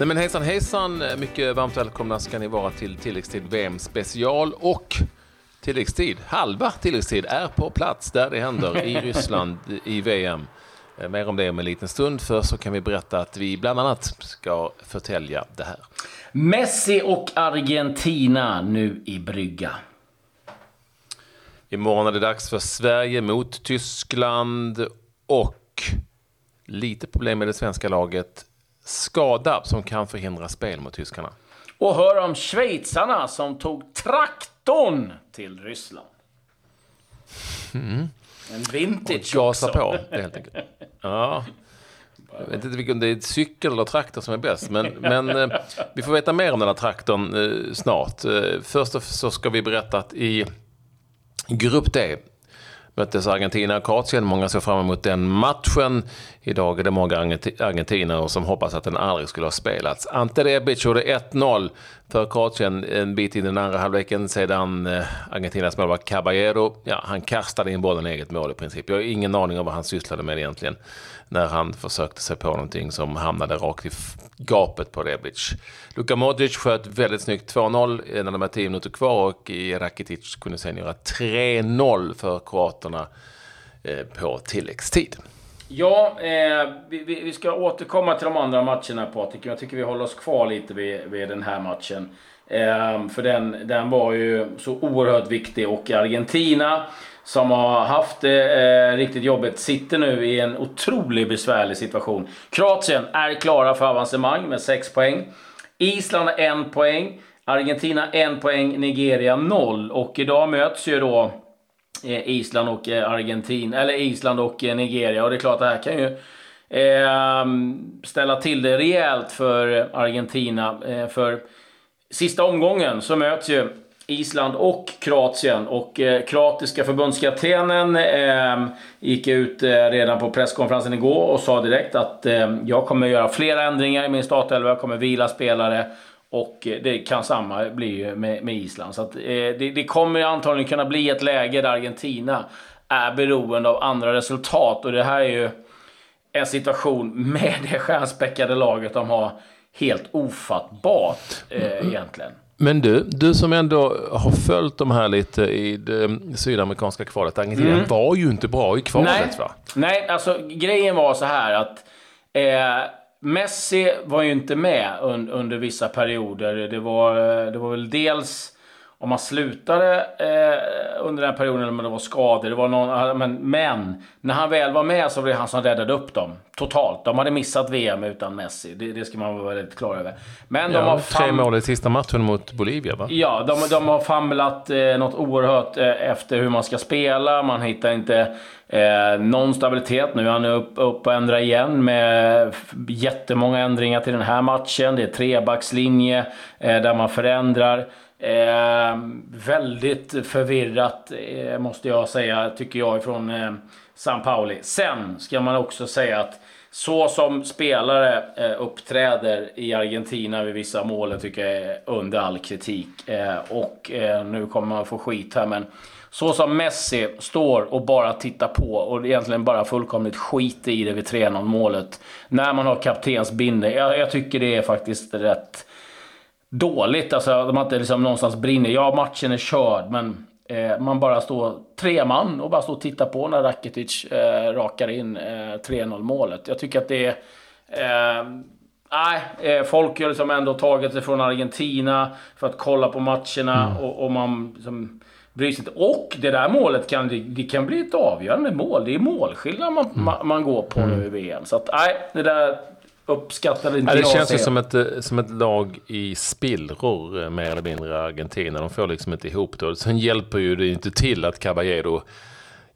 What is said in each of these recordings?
Nej men hejsan hejsan, mycket varmt välkomna ska ni vara till tilläggstid VM special och tilläggstid, halva tilläggstid är på plats där det händer i Ryssland i VM. Eh, mer om det om en liten stund, för så kan vi berätta att vi bland annat ska förtälja det här. Messi och Argentina nu i brygga. Imorgon är det dags för Sverige mot Tyskland och lite problem med det svenska laget. Skada som kan förhindra spel mot tyskarna. Och hör om schweizarna som tog traktorn till Ryssland. Mm. En vintage och gasa på, helt enkelt. Ja. Jag vet inte om det är cykel eller traktor som är bäst, men, men eh, vi får veta mer om den här traktorn eh, snart. Eh, först så ska vi berätta att i Grupp D möttes Argentina och Kroatien. Många såg fram emot den matchen. Idag är det många argentinare som hoppas att den aldrig skulle ha spelats. Ante Rebic gjorde 1-0 för Kroatien en bit in i den andra halvleken sedan eh, Argentinas målvakt Caballero, ja, han kastade in bollen i eget mål i princip. Jag har ingen aning om vad han sysslade med egentligen när han försökte sig på någonting som hamnade rakt i gapet på Rebic. Luka Modric sköt väldigt snyggt 2-0 när de var 10 minuter kvar och Rakitic kunde sen göra 3-0 för kroaterna eh, på tilläggstid. Ja, eh, vi, vi, ska återkomma till de andra matcherna Patrik. Jag tycker vi håller oss kvar lite vid, vid den här matchen. Eh, för den, den var ju så oerhört viktig och Argentina som har haft det eh, riktigt jobbigt sitter nu i en otroligt besvärlig situation. Kroatien är klara för avancemang med 6 poäng. Island har 1 poäng. Argentina 1 poäng. Nigeria 0. Och idag möts ju då Eh, Island och eh, Argentina, eller Island och eh, Nigeria. Och det är klart, det här kan ju ehm, ställa till det rejält för Argentina. För sista omgången så möts ju Island och Kroatien. Och eh, kroatiska förbundskaptenen eh, gick ut eh, redan på presskonferensen igår och sa direkt att eh, jag kommer göra flera ändringar i min startelva. Jag kommer vila spelare. Och eh, det kan samma bli med, med Island. Så att, eh, det, det, kommer antagligen kunna bli ett läge där Argentina är beroende av andra resultat. Och det här är ju en situation med det stjärnspäckade laget de har helt ofattbart eh, egentligen. Men du, du som ändå har följt de här lite i det sydamerikanska kvalet. Argentina mm. var ju inte bra i kvalet Nej. va? Nej, alltså grejen var så här att eh, Messi var ju inte med un, under vissa perioder. Det var, det var väl dels om man slutade eh, under den perioden eller om det var skador. Det var någon, men, men när han väl var med så var det han som räddade upp dem. Totalt. De hade missat VM utan Messi. Det, det ska man vara väldigt klar över. Men ja, de har tre mål i sista matchen mot Bolivia va? Ja, de, de har famlat eh, något oerhört eh, efter hur man ska spela. Man hittar inte eh, någon stabilitet. Nu är han upp, upp och ändrar igen med jättemånga ändringar till den här matchen. Det är trebackslinje eh, där man förändrar. Eh, väldigt förvirrat eh, måste jag säga, tycker jag, från eh, San Pauli. Sen ska man också säga att så som spelare eh, uppträder i Argentina vid vissa mål tycker jag är under all kritik. Eh, och eh, nu kommer man få skit här, men så som Messi står och bara tittar på och egentligen bara fullkomligt skiter i det vid 3-0 målet. När man har kaptensbinde. Jag, jag tycker det är faktiskt rätt dåligt. Alltså, de har inte liksom någonstans brinner. Ja, matchen är körd, men eh, man bara står tre man och bara står och tittar på när Rakitic eh, rakar in eh, 3-0 målet. Jag tycker att det är... Eh, nej, eh, folk har liksom ändå tagit sig från Argentina för att kolla på matcherna mm. och, och, man liksom, bryr sig inte. Och det där målet kan, det, det kan bli ett avgörande mål. Det är målskillnad man, mm. man, man, går på mm. nu i VM. Så att nej, det där uppskattade inte ja, Det känns ju som ett, eh, som ett lag i spillror, eh, mer eller mindre, Argentina. De får liksom inte ihop det. Sen hjälper ju det inte till att Caballero...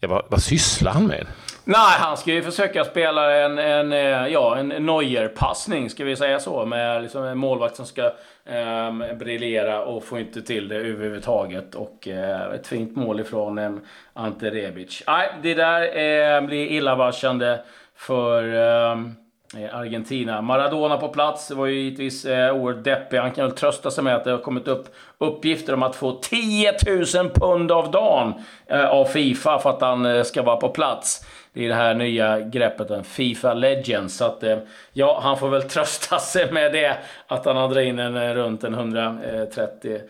Ja, vad, vad sysslar han med? Nej, han ska ju försöka spela en, en, eh, ja, en Neuer-passning, ska vi säga så. Med liksom en målvakt som ska eh, briljera och få inte till det överhuvudtaget. Och eh, ett fint mål ifrån eh, Ante Rebic. Nej, det där eh, blir illavarslande för... Eh, Argentina. Maradona på plats var ju givetvis eh, oerhört deppig. Han kan väl trösta sig med att det har kommit upp uppgifter om att få 10 000 pund av dagen eh, av Fifa för att han eh, ska vara på plats. det är det här nya greppet, en Fifa Legends. Så att, eh, ja, han får väl trösta sig med det. Att han har dragit in en, eh, runt en 130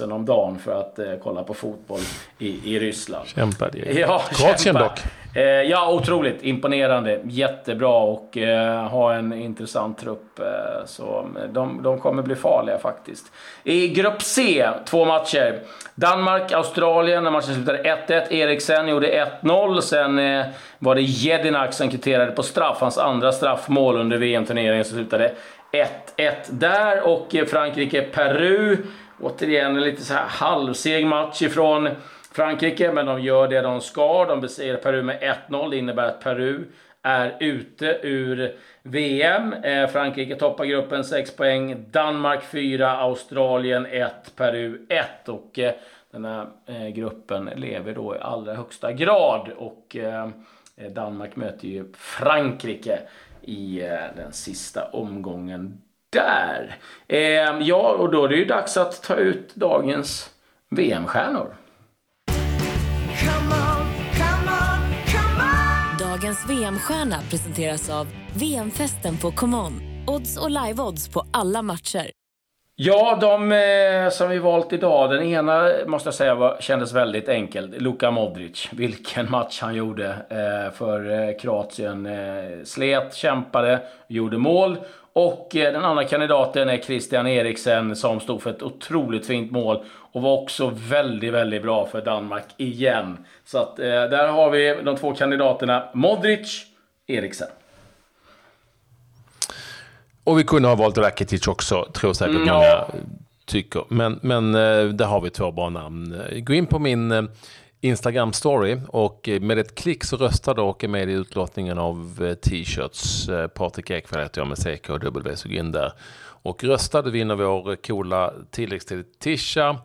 000 om dagen för att eh, kolla på fotboll i, i Ryssland. Kämpade ju. Ja, Kroatien dock. Eh, ja, otroligt imponerande. Jättebra och eh, ha en intressant trupp. Eh, så eh, de, de kommer bli farliga faktiskt. I grupp C, två matcher. Danmark-Australien, när matchen slutade 1-1. Eriksen gjorde 1-0. Sen eh, var det Jedinak som kvitterade på straff. Hans andra straffmål under VM-turneringen som slutade 1-1 där. Och eh, Frankrike-Peru. Återigen en lite så här halvseg match ifrån Frankrike, men de gör det de ska. De besegrar Peru med 1-0. Det innebär att Peru är ute ur VM. Eh, Frankrike toppar gruppen 6 poäng. Danmark 4, Australien 1, Peru 1. Och eh, den här eh, gruppen lever då i allra högsta grad. Och eh, Danmark möter ju Frankrike i eh, den sista omgången där. Eh, ja, och då är det ju dags att ta ut dagens VM-stjärnor. Dagens VM-stjärna presenteras av VM-festen på ComeOn. Odds och live-odds på alla matcher. Ja, de eh, som vi valt idag. Den ena måste jag säga var, kändes väldigt enkel. Luka Modric. Vilken match han gjorde eh, för eh, Kroatien. Eh, slet, kämpade, gjorde mål. Och eh, den andra kandidaten är Christian Eriksen som stod för ett otroligt fint mål. Och var också väldigt, väldigt bra för Danmark igen. Så att eh, där har vi de två kandidaterna. Modric, Eriksen. Och vi kunde ha valt Rakitic också, tror säkert Mm, många tycker. Men, men eh, där har vi två bra namn. Gå in på min eh, Instagram-story och eh, med ett klick så röstar du och är med i utlottningen av t-shirts. Patrik Ekwall heter jag med CK och W, så gå in där. Och röstar du vinner vår coola tilläggstid Tisha.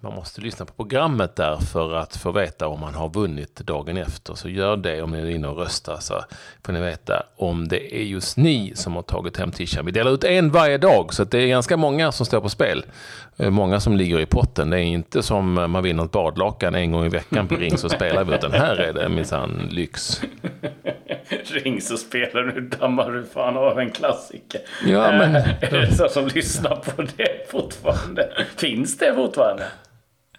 Man måste lyssna på programmet där för att få veta om man har vunnit dagen efter. Så gör det om ni är inne och röstar så får ni veta om det är just ni som har tagit hem tishan. Vi delar ut en varje dag så det är ganska många som står på spel. Eh, Många som ligger i potten. Det är inte som man vinner ett badlakan en gång i veckan på Ring så spelar vi. Utan här är det minsann lyx. Ring så spelar nu dammar du fan av en klassiker. Ja, men- Eh, Är det så som lyssnar på det fortfarande? Finns det fortfarande?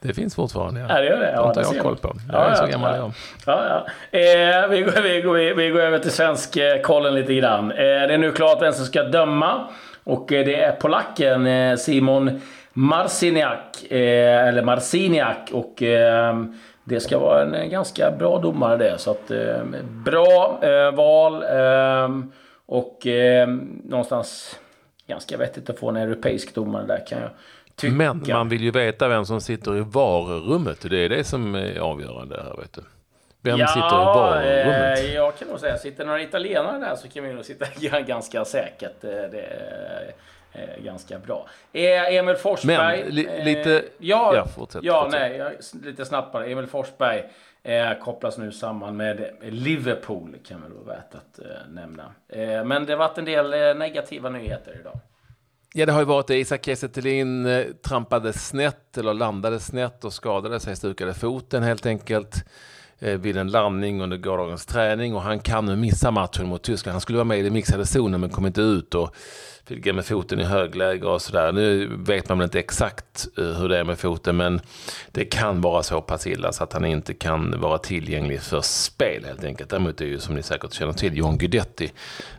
Det finns fortfarande. Ja, det gör det. Det har jag koll på. Jag är så gammal ja. Ja, ja. Eh, vi, går, vi, går, vi, går över till svensk-kollen lite grann. Eh, det är nu klart vem som ska döma. Och eh, det är polacken eh, Simon Marciniak. Eh, eller Marciniak. Och eh, det ska vara en eh, ganska bra domare det. Så att, eh, bra eh, val. Eh, och eh, någonstans ganska vettigt att få en europeisk domare där kan jag tycka. Men man vill ju veta vem som sitter i varummet. Det är det som är avgörande här, vet du. Vem sitter i varummet? eh, jag kan nog säga, sitter några italienare där så kan vi nog sitta ganska säkert. Eh, Det är eh, ganska bra. Eh, Emil Forsberg. Men, li- eh, lite- Ja, ja, fortsätt, ja fortsätt. nej, jag, lite snabbt bara. Emil Forsberg eh, kopplas nu samman med Liverpool, kan väl vara värt att eh, nämna. Eh, men det har varit en del eh, negativa nyheter idag. Ja, det har ju varit det. Isak Kiese Thelin eh, trampade snett eller landade snett och skadade sig, stukade foten helt enkelt eh, vid en landning under gårdagens träning och han kan nu missa matchen mot Tyskland. Han skulle vara med i den mixade zonen men kom inte ut och gå med foten i högläge och sådär. Nu vet man väl inte exakt eh, hur det är med foten men det kan vara så pass illa så att han inte kan vara tillgänglig för spel helt enkelt. Däremot är ju som ni säkert känner till John Guidetti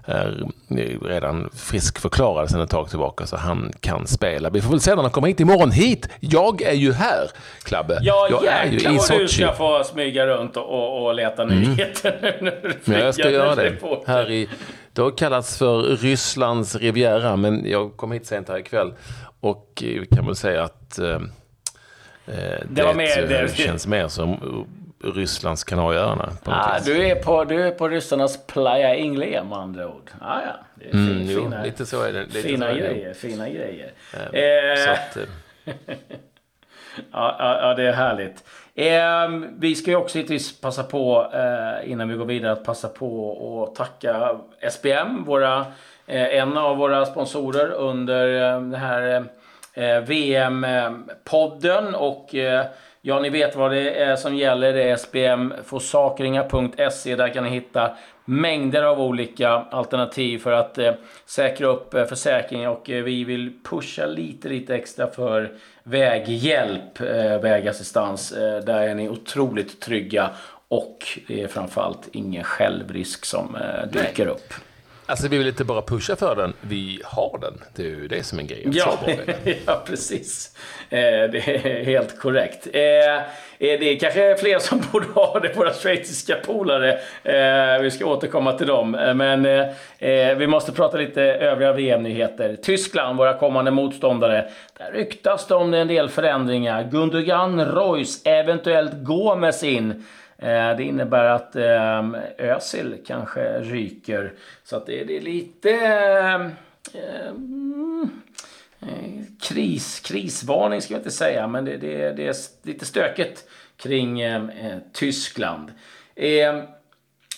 är eh, redan friskförklarad sedan ett tag tillbaka så han kan spela. Vi får väl se när han kommer hit imorgon. Hit! Jag är ju här, Klabbe. Ja, jag är ju i du Sochi. Mm. ska få smyga runt och, och, och leta nyheter nu när du Men jag ska flyger göra det. Här i, det har kallats för Rysslands Riviera, men jag kom hit sent här ikväll. Och eh, vi kan väl säga att eh, eh, det, var mer- eh, det- känns mer som eh, Rysslands Kanarieöarna. Ah, du, är på, du är på ryssarnas Playa Ingle med andra ord. Ah, ja, det är Mm, jo, fina, lite så är det. Lite fina så är det. grejer. Fina grejer. Eh, Eh, att, eh, ja, ja, det är härligt. Eh, vi ska ju också givetvis passa på, eh, innan vi går vidare, att passa på och tacka SPM, våra, eh, en av våra sponsorer under eh, den här eh, VM-podden. Och eh, Ja, ni vet vad det är som gäller. Det är sbmforsakringar.se. Där kan ni hitta mängder av olika alternativ för att eh, säkra upp eh, försäkringen. Och eh, vi vill pusha lite, lite extra för väghjälp, eh, vägassistans. Eh, där är ni otroligt trygga. Och det är framförallt ingen självrisk som eh, dyker upp. Alltså vi vill inte bara pusha för den, vi har den. Det är ju det som är. Ja, bra är det. ja precis. Eh, det är helt korrekt. Eh, eh, det är kanske fler som borde ha det, våra schweiziska polare. Eh, vi ska återkomma till dem. Eh, Men eh, vi måste prata lite övriga VM-nyheter. Tyskland, våra kommande motståndare. Där ryktas det om en del förändringar. Gundogan, Reus, eventuellt Gomes in. Eh, det innebär att ehm, Özil kanske ryker. Så att det, är lite... Ehm, ehm, eh, kris, krisvarning ska jag inte säga, men det, det, det är lite stökigt kring eh, Tyskland. Eh,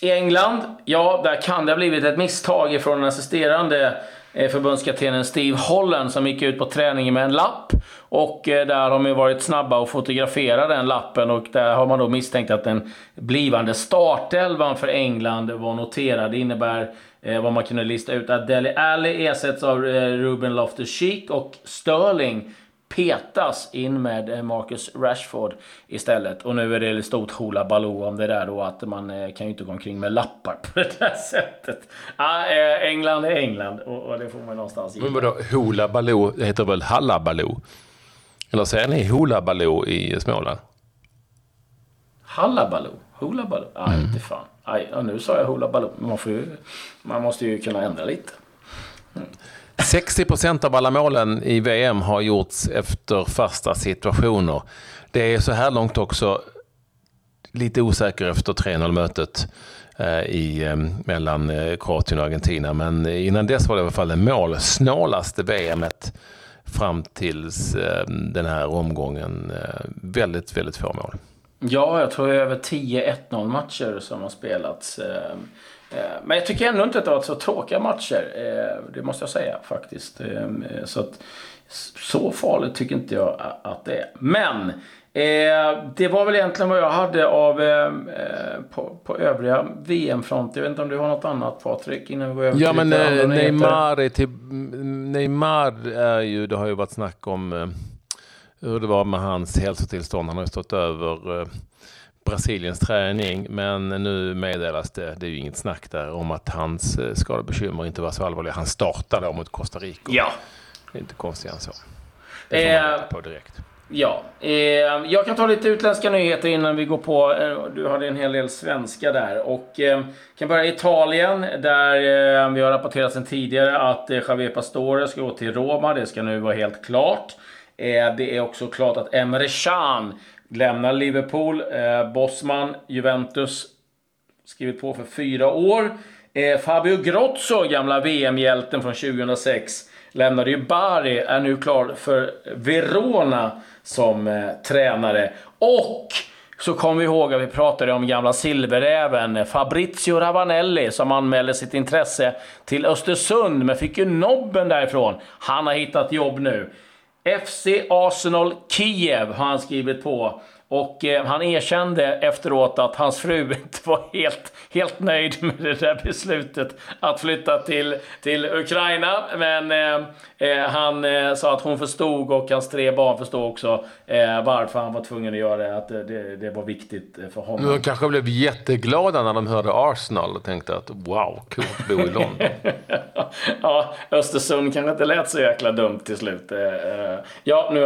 I England, ja, där kan det ha blivit ett misstag från den assisterande eh, förbundskaptenen Steve Holland som gick ut på träningen med en lapp. Och eh, där har de ju varit snabba att fotografera den lappen och där har man då misstänkt att den blivande startelvan för England var noterad. Det innebär eh, vad man kunde lista ut att Dele Alli ersätts av eh, Ruben Loftus-Cheek och Sterling petas in med eh, Marcus Rashford istället. Och nu är det stort hula baloo om det där då att man eh, kan ju inte gå omkring med lappar på det där sättet. Ah, England är England och, och det får man någonstans Men gilla. vadå, Hoola Baloo, det heter väl Halla Baloo? Eller säger ni Hoola Baloo i Småland? Hallabaloo? Hula baloo? Nej, Mm. inte fan. Aj, ja, nu sa jag hula baloo. Man, får ju, man måste ju kunna ändra lite. 60 procent av alla målen i VM har gjorts efter fasta situationer. Det är så här långt också lite osäker efter 3-0-mötet eh, i, eh, mellan eh, Kroatien och Argentina. Men innan dess var det i alla fall det målsnålaste VMet fram tills ehm, den här omgången. Eh, väldigt, väldigt få mål. Ja, jag tror det är över 10 1-0 matcher som har spelats. Ehm, eh, men jag tycker ändå inte att det har varit så tråkiga matcher. Eh, det måste jag säga faktiskt. Ehm, så, att, så farligt tycker inte jag att det är. Men eh, det var väl egentligen vad jag hade av eh, eh, på, på övriga VM-front. Jag vet inte om du har något annat Patrik? Innan vi går över Ja, till men eh. Neymar, är till, Neymar är ju, det har ju varit snack om eh, hur det var med hans hälsotillstånd. Han har ju stått över Brasiliens träning, men nu meddelas det, det är ju inget snack där, om att hans skadebekymmer inte var så allvarliga. Han startade mot Costa Rica. Ja. Det är inte konstigt än så. Det får man Eh, på direkt. Ja, eh, jag kan ta lite utländska nyheter innan vi går på. Eh, du hade en hel del svenska där. Och eh, kan börja i Italien där eh, vi har rapporterat sedan tidigare att eh, Javier Pastore ska gå till Roma. Det ska nu vara helt klart. Eh, det är också klart att Emre Can lämnar Liverpool. Eh, Bosman, Juventus, skrivit på för fyra år. Eh, Fabio Grozzo, gamla VM-hjälten från 2006, lämnade ju Bari, är nu klar för Verona som eh, tränare. Och så kommer vi ihåg att vi pratade om gamla silverräven eh, Fabrizio Ravanelli som anmälde sitt intresse till Östersund men fick ju nobben därifrån. Han har hittat jobb nu. FC Arsenal Kiev har han skrivit på. Och eh, han erkände efteråt att hans fru inte var helt, helt nöjd med det där beslutet att flytta till, till Ukraina. Men eh, eh, han eh, sa att hon förstod och hans tre barn förstod också eh, varför han var tvungen att göra det. Att det, det, var viktigt eh, för honom. De kanske blev jätteglada när de hörde Arsenal och tänkte att wow, coolt att bo i London. ja, Östersund kanske inte lät så jäkla dumt till slut. Ja, nu,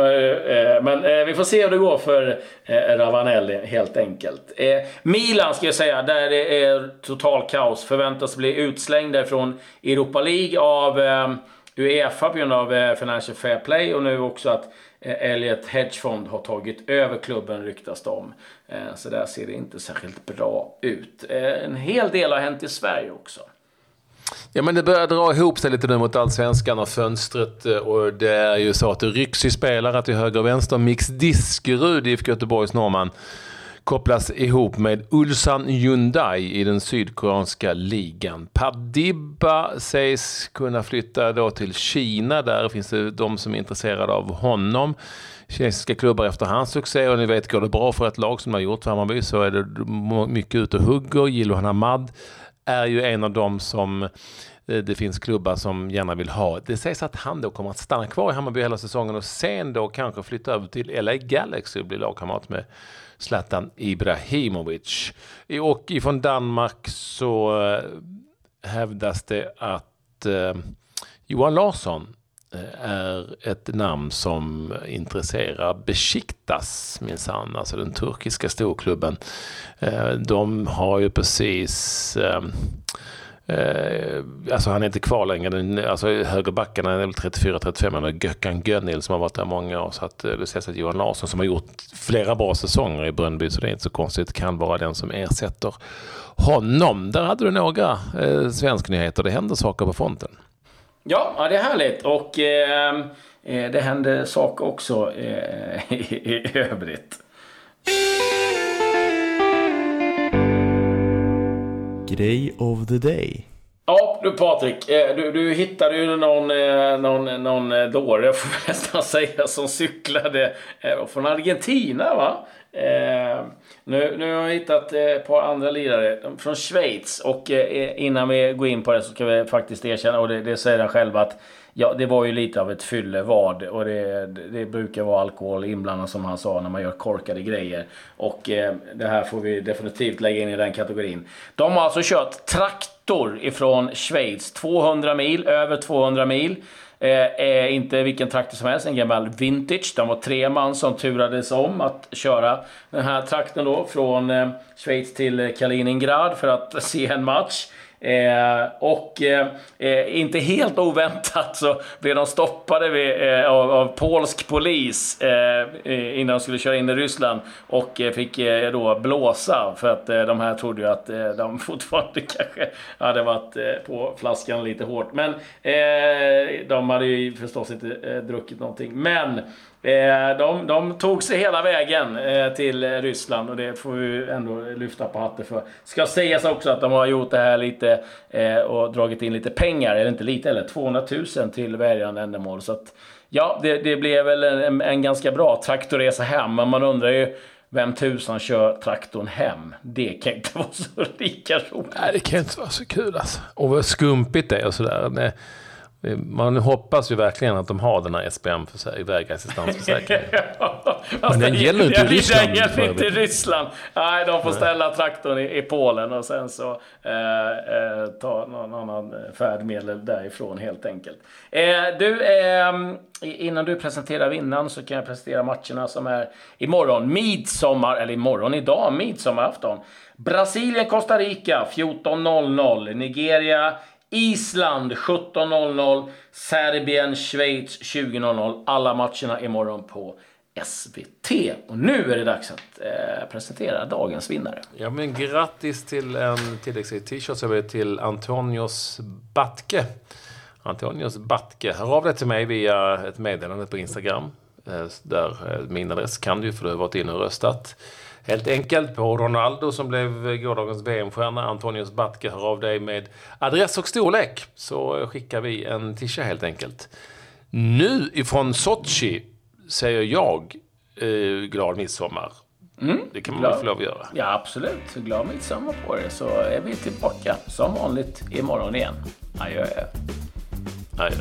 men vi får se hur det går för Eh, Ravanelli helt enkelt. Eh, Milan ska jag säga, där det är total kaos. Förväntas bli utslängda från Europa League av eh, Uefa på grund av eh, Financial Fair Play och nu också att eh, Elliot Hedgefond har tagit över klubben ryktas det om. Eh, Så där ser det inte särskilt bra ut. Eh, En hel del har hänt i Sverige också. Ja, men det börjar dra ihop sig lite nu mot allsvenskan och fönstret. Eh, och det är ju så att det rycks i spelare till höger och vänster. Mix Diskerud, IFK Göteborgs norrman, kopplas ihop med Ulsan Hyundai i den sydkoreanska ligan. Padiba sägs kunna flytta då till Kina. Där finns det de som är intresserade av honom. Kinesiska klubbar efter hans succé och ni vet, går det bra för ett lag som de har gjort för Hammarby så är det mycket ute och hugger. Jilohan Hamad är ju en av dem som eh, det finns klubbar som gärna vill ha. Det sägs att han då kommer att stanna kvar i Hammarby hela säsongen och sen då kanske flytta över till LA Galaxy och bli lagkamrat med Zlatan Ibrahimovic. Och ifrån Danmark så eh, hävdas det att eh, Johan Larsson Eh, är ett namn som intresserar Besiktas minsann, alltså den turkiska storklubben. Eh, de har ju precis eh, alltså han är inte kvar längre. Den, alltså högerbackarna är väl 34-35 han har Gökhan Gönnil som har varit där många år. Så att det sägs att Johan Larsson som har gjort flera bra säsonger i Brönnby så det är inte så konstigt. Kan vara den som ersätter honom. Där hade du några eh, svensknyheter. Det händer saker på fronten. Ja, det är härligt. Och eh, eh det händer saker också eh, i, i övrigt. Grej of the day. Ja, du Patrik. Eh, du, du hittade ju någon, eh, någon, någon eh, dåre, får jag nästan säga, som cyklade från Argentina, va? Eh, nu, nu har jag hittat eh, ett par andra lirare från Schweiz. Och eh, innan vi går in på det så ska vi faktiskt erkänna, och det, det säger han själv, att Ja, det var ju lite av ett fyllevad och det, det brukar vara alkohol inblandat som han sa när man gör korkade grejer. Och eh, det här får vi definitivt lägga in i den kategorin. De har alltså kört traktor ifrån Schweiz, 200 mil, över 200 mil är inte vilken traktor som helst, en gammal vintage. De var tre man som turades om att köra den här traktorn då från eh, Schweiz till Kaliningrad för att se en match. Eh, och eh, eh, inte helt oväntat så blev de stoppade vid, eh, av, av, polsk polis eh, innan de skulle köra in i Ryssland. Och eh, fick eh, då blåsa för att eh, de här trodde ju att de fortfarande kanske hade varit på flaskan lite hårt. Men de hade ju förstås inte druckit någonting. Men Eh, de, de, tog sig hela vägen eh, till Ryssland och det får vi ändå lyfta på hatten för. Ska sägas också att de har gjort det här lite eh, och dragit in lite pengar, eller inte lite eller 200 000 till välgörande ändamål. Så att, ja, det, det blev väl en, en, ganska bra traktorresa hem, men man undrar ju vem tusan kör traktorn hem? Det kan inte vara så lika roligt. Nej, det kan inte vara så kul alltså. Och vad skumpigt det är och sådär. Man hoppas ju verkligen att de har den här SPM, vägassistansförsäkringen. ja, Men den gäller inte i Ryssland. Den gäller inte i Ryssland. Nej, de får ställa traktorn i, i Polen och sen så eh, eh, ta någon annan färdmedel därifrån helt enkelt. Eh, du, ehm, innan du presenterar vinnaren så kan jag presentera matcherna som är imorgon. Midsommar, eller imorgon, idag, midsommarafton. Brasilien, Costa Rica 14.00. Nigeria, Island 17.00, Serbien, Schweiz 20.00. Alla matcherna imorgon på SVT. Och nu är det dags att eh, presentera dagens vinnare. Ja, men grattis till en tilläggsrik t-shirt till Antonios Batke. Antonios Batke, hör av dig till mig via ett meddelande på Instagram. Eh, där eh, min adress kan du för du har varit inne och röstat. Helt enkelt på Ronaldo som blev gårdagens VM-stjärna. Antonius Batke hör av dig med adress och storlek. Så skickar vi en tisha helt enkelt. Nu ifrån Sochi säger jag eh, glad midsommar. Mm, det kan man glad, väl få lov att göra? Ja, absolut. Glad midsommar på det så är vi tillbaka som vanligt imorgon igen. Adjö. Adjö.